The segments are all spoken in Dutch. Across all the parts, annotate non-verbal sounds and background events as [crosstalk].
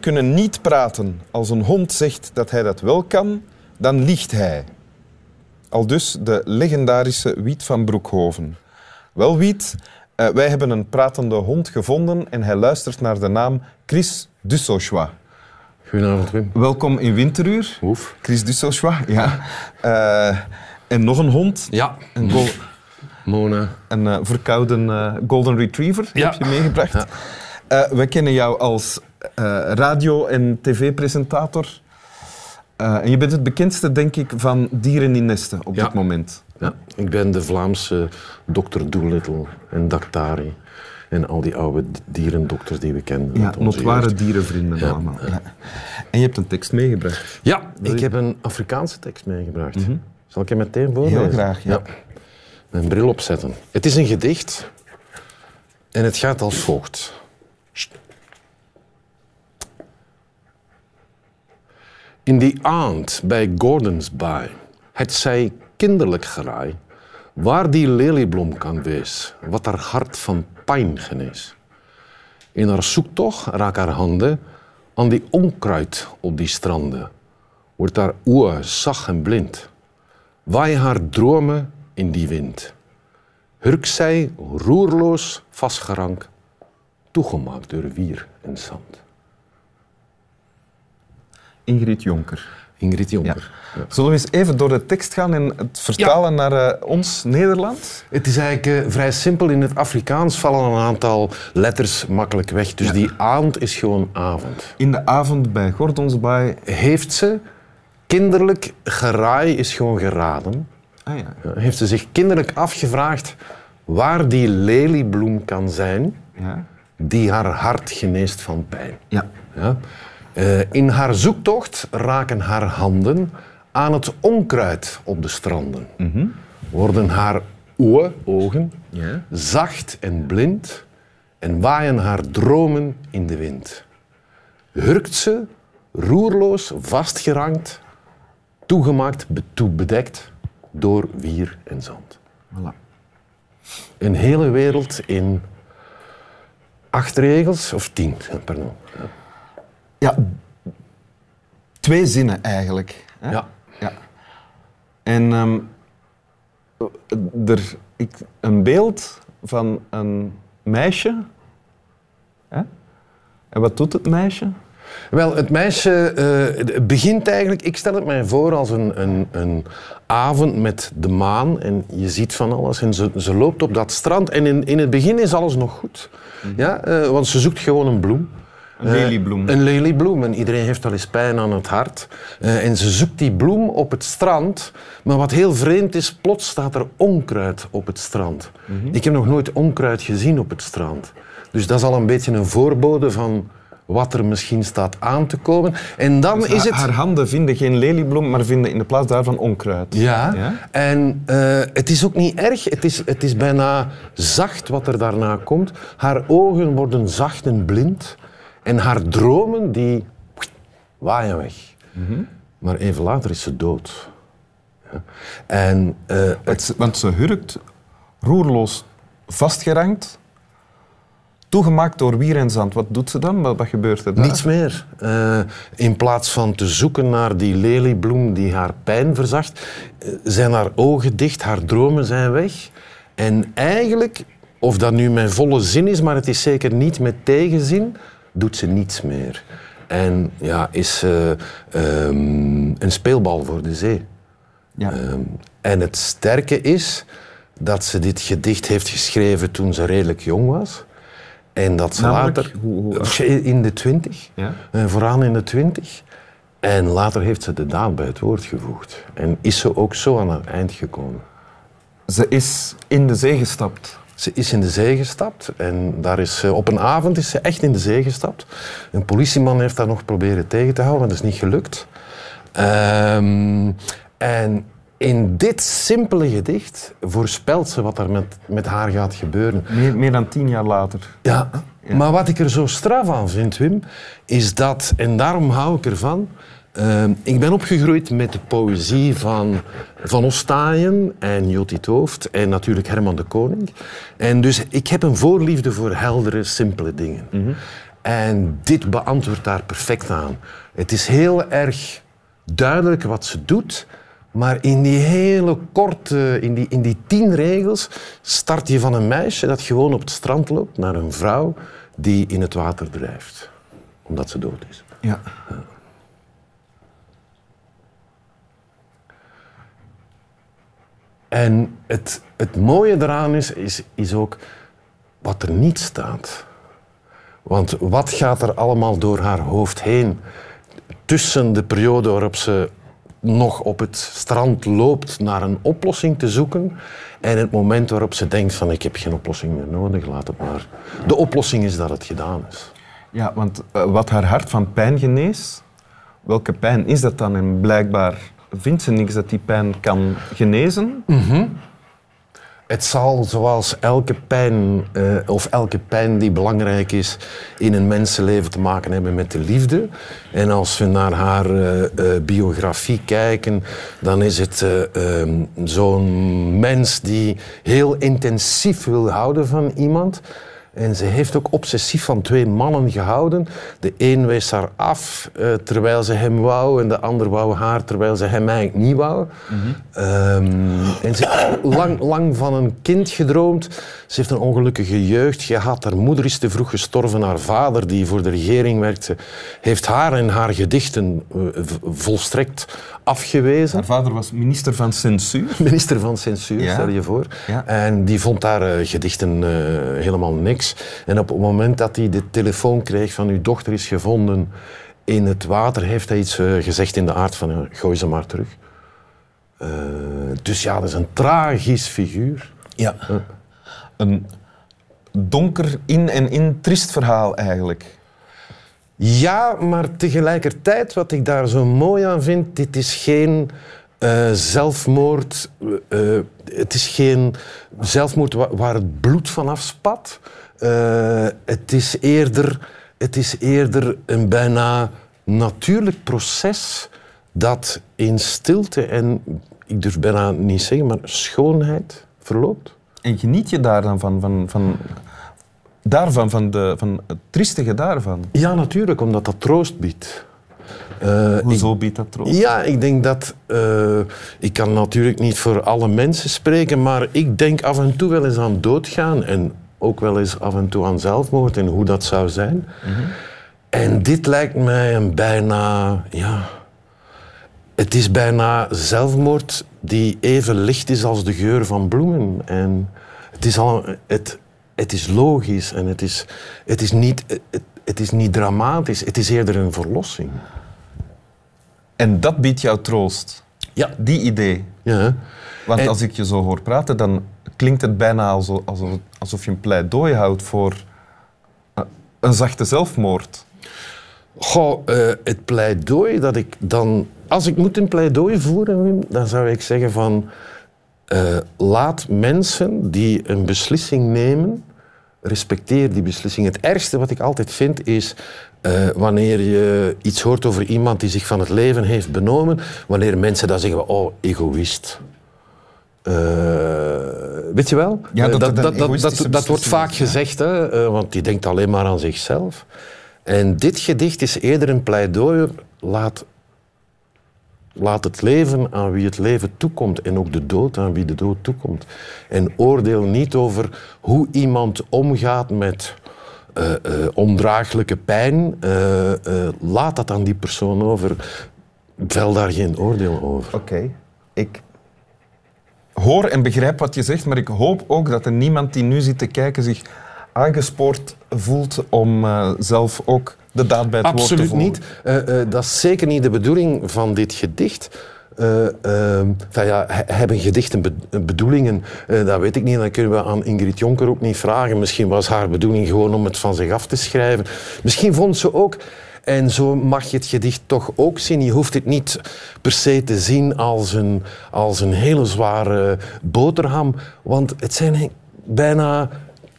Kunnen niet praten. Als een hond zegt dat hij dat wel kan, dan liegt hij. Al dus de legendarische Wiet van Broekhoven. Wel, Wiet, eh, wij hebben een pratende hond gevonden en hij luistert naar de naam Chris Dussochois. Goedenavond, Wim. Welkom in Winteruur. Hoef. Chris Dussochois, ja. Eh, en nog een hond. Ja. Een, gol- Mona. een eh, verkouden golden retriever Ja. heb je meegebracht. Ja. We kennen jou als radio- en tv-presentator. Eh, en je bent het bekendste, denk ik, van Dieren in Nesten op Ja. dit moment. Ja. Ik ben de Vlaamse Dr. Doolittle en Daktari. En al die oude dierendokters die we kennen. Ja, notware dierenvrienden Ja. allemaal. Ja. En je hebt een tekst meegebracht. Ja, ik heb een Afrikaanse tekst meegebracht. Zal ik hem meteen voorlezen? Mhm. Heel graag, ja. Mijn bril opzetten. Het is een gedicht en het gaat als volgt. Sst. In die aand bij Gordons Bay, het zij kinderlijk geraai, waar die leliebloem kan wees, wat haar hart van pijn genees. In haar zoektocht raak haar handen aan die onkruid op die stranden, wordt haar oor zacht en blind. Waai haar dromen in die wind. Hurk zij roerloos vastgerank, toegemaakt door wier en zand. Ingrid Jonker. Ingrid Jonker. Ja. Zullen we eens even door de tekst gaan en het vertalen naar eh, ons Nederlands? Het is eigenlijk eh, vrij simpel. In het Afrikaans vallen een aantal letters makkelijk weg. Dus die aand is gewoon avond. In de avond bij Gordonsbaai. Heeft ze kinderlijk geraai is gewoon geraden. Ah ja. Heeft ze zich kinderlijk afgevraagd waar die leliebloem kan zijn ja. die haar hart geneest van pijn. Ja. Eh, in haar zoektocht raken haar handen aan het onkruid op de stranden. Worden haar oe- ogen Ja. zacht en blind en waaien haar dromen in de wind. Hurkt ze, roerloos vastgerankt, toegemaakt, be- toebedekt door wier en zand. Voilà. Een hele wereld in acht regels, of tien, pardon. Ja, twee zinnen eigenlijk. Hè? Ja. ja. En ehm, er, ik, een beeld van een meisje. Hè? En wat doet het meisje? Wel, het meisje eh, begint eigenlijk, ik stel het mij voor als een, een, een avond met de maan en je ziet van alles en ze, ze loopt op dat strand en in, in het begin is alles nog goed. Ja, eh, want ze zoekt gewoon een bloem. Een leliebloem. Een leliebloem. En iedereen heeft wel eens pijn aan het hart. Eh, en ze zoekt die bloem op het strand. Maar wat heel vreemd is, plots staat er onkruid op het strand. Ik heb nog nooit onkruid gezien op het strand. Dus dat is al een beetje een voorbode van wat er misschien staat aan te komen. En dan is het... Haar, handen vinden geen leliebloem, maar vinden in de plaats daarvan onkruid. Ja, Ja? en eh, het is ook niet erg. Het is, het is bijna zacht wat er daarna komt. Haar ogen worden zacht en blind. En haar dromen, die waaien weg. Maar even later is ze dood. Ja. En eh, het, Want ze, want ze hurkt, roerloos vastgerankt, toegemaakt door wier en zand. Wat doet ze dan? Wat, gebeurt er daar? Niets meer. Eh, in plaats van te zoeken naar die leliebloem die haar pijn verzacht, eh, zijn haar ogen dicht, haar dromen zijn weg. En eigenlijk, of dat nu mijn volle zin is, maar het is zeker niet met tegenzin, doet ze niets meer. En ja, is ze ehm, een speelbal voor de zee. Ja. Ehm, en het sterke is dat ze dit gedicht heeft geschreven toen ze redelijk jong was. En dat ze Namelijk? later... Hoe- hoe- in de twintig. Ja. Eh, vooraan in de twintig. En later heeft ze de daad bij het woord gevoegd. En is ze ook zo aan haar eind gekomen. Ze is in de zee gestapt. Ze is in de zee gestapt en daar is op een avond is ze echt in de zee gestapt. Een politieman heeft haar nog proberen tegen te houden, maar dat is niet gelukt. Ehm, en in dit simpele gedicht voorspelt ze wat er met, met haar gaat gebeuren. Meer, meer dan tien jaar later. Ja, maar wat ik er zo straf aan vind, Wim, is dat, en daarom hou ik ervan, ehm, ik ben opgegroeid met de poëzie van Van Ostaaien en Joti het Hoofd en natuurlijk Herman de Koning. En dus ik heb een voorliefde voor heldere, simpele dingen. En dit beantwoordt daar perfect aan. Het is heel erg duidelijk wat ze doet, maar in die hele korte, in die, in die tien regels, start je van een meisje dat gewoon op het strand loopt naar een vrouw die in het water drijft, omdat ze dood is. Ja. En het, het mooie eraan is, is, ook wat er niet staat. Want wat gaat er allemaal door haar hoofd heen tussen de periode waarop ze nog op het strand loopt naar een oplossing te zoeken en het moment waarop ze denkt van ik heb geen oplossing meer nodig, laat het maar. De oplossing is dat het gedaan is. Ja, want eh, wat haar hart van pijn geneest, welke pijn is dat dan? En blijkbaar vindt ze niks dat die pijn kan genezen. Het zal zoals elke pijn, eh, of elke pijn die belangrijk is in een mensenleven te maken hebben met de liefde. En als we naar haar eh, eh, biografie kijken, dan is het eh, ehm, zo'n mens die heel intensief wil houden van iemand. En ze heeft ook obsessief van twee mannen gehouden. De een wees haar af eh, terwijl ze hem wou en de ander wou haar terwijl ze hem eigenlijk niet wou. Ehm, en ze heeft [coughs] lang, lang van een kind gedroomd. Ze heeft een ongelukkige jeugd gehad. Haar moeder is te vroeg gestorven. Haar vader, die voor de regering werkte, heeft haar en haar gedichten v- volstrekt afgewezen Haar vader was minister van censuur. [laughs] minister van censuur, Ja. stel je voor. Ja. En die vond daar eh, gedichten eh, helemaal niks. En op het moment dat hij de telefoon kreeg van uw dochter is gevonden in het water, heeft hij iets eh, gezegd in de aard van gooi ze maar terug. Dus ja, dat is een tragisch figuur. Ja. Een donker in en in triest verhaal eigenlijk. Ja, maar tegelijkertijd, wat ik daar zo mooi aan vind, dit is geen eh, zelfmoord. eh, het is geen zelfmoord wa- waar het bloed vanaf spat. Eh, het, is eerder, het is eerder een bijna natuurlijk proces dat in stilte en, ik durf bijna niet zeggen, maar schoonheid verloopt. En geniet je daar dan van, van, van, daarvan, van, de, van het triestige daarvan? Ja, natuurlijk, omdat dat troost biedt. Ik- Hoezo biedt dat troost? Ja, ik denk dat. eh, ik kan natuurlijk niet voor alle mensen spreken, maar ik denk af en toe wel eens aan doodgaan en ook wel eens af en toe aan zelfmoord en hoe dat zou zijn. En dit lijkt mij een bijna. Ja, het is bijna zelfmoord die even licht is als de geur van bloemen. En het is, al, het, het is logisch en het is, het, is niet, het, het is niet dramatisch. Het is eerder een verlossing. En dat biedt jou troost. Ja. Die idee. ja. Want En- als ik je zo hoor praten, dan klinkt het bijna alsof, alsof, je een pleidooi houdt voor een zachte zelfmoord. Goh, eh, het pleidooi dat ik dan... Als ik moet een pleidooi voeren, Wim, dan zou ik zeggen van... eh, laat mensen die een beslissing nemen, respecteer die beslissing. Het ergste wat ik altijd vind is... eh, wanneer je iets hoort over iemand die zich van het leven heeft benomen, wanneer mensen dan zeggen, oh, egoïst. Eh, weet je wel? Ja, Eh, dat een dat, dat, dat, wordt vaak ja. gezegd, hè, eh, want die denkt alleen maar aan zichzelf. En dit gedicht is eerder een pleidooi. Laat, laat het leven aan wie het leven toekomt en ook de dood aan wie de dood toekomt. En oordeel niet over hoe iemand omgaat met eh, eh, ondraaglijke pijn. Eh, eh, laat dat aan die persoon over. Vel daar geen oordeel over. Oké, ik hoor en begrijp wat je zegt, maar ik hoop ook dat er niemand die nu zit te kijken zich aangespoord voelt om eh, zelf ook de daad bij het woord te Absoluut voeren. niet. Eh, eh, dat is zeker niet de bedoeling van dit gedicht. Van ja, he- hebben gedichten be- bedoelingen? Dat weet ik niet. Dan kunnen we aan Ingrid Jonker ook niet vragen. Misschien was haar bedoeling gewoon om het van zich af te schrijven. Misschien vond ze ook. En zo mag je het gedicht toch ook zien. Je hoeft het niet per se te zien als een, als een hele zware boterham. Want het zijn bijna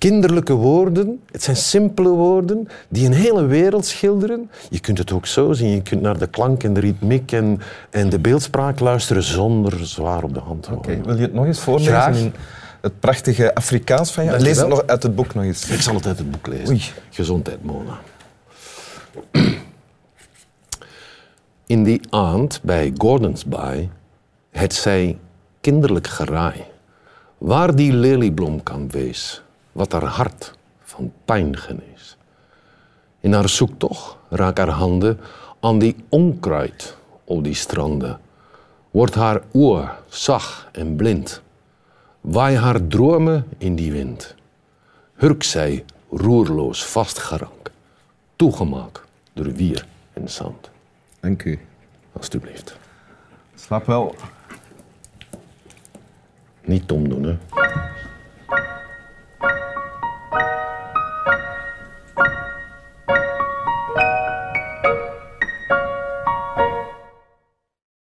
kinderlijke woorden. Het zijn simpele woorden die een hele wereld schilderen. Je kunt het ook zo zien. Je kunt naar de klank en de ritmiek en, en de beeldspraak luisteren zonder zwaar op de hand te Oké, houden. wil je het nog eens voorlezen Graag. in het prachtige Afrikaans van je Lees het nog uit het boek nog eens. Ik zal het uit het boek lezen. Oei. Gezondheid, Mona. [clears throat] In die aand bij Gordonsby het zij kinderlijk geraai. Waar die leliebloem kan wees, wat haar hart van pijn genees. In haar zoektocht raak haar handen aan die onkruid op die stranden. Wordt haar oor zacht en blind. Waai haar dromen in die wind. Hurk zij roerloos vastgerank, toegemaakt door wier en zand. Dank u. Alsjeblieft. Slaap wel. Niet dom doen, hè.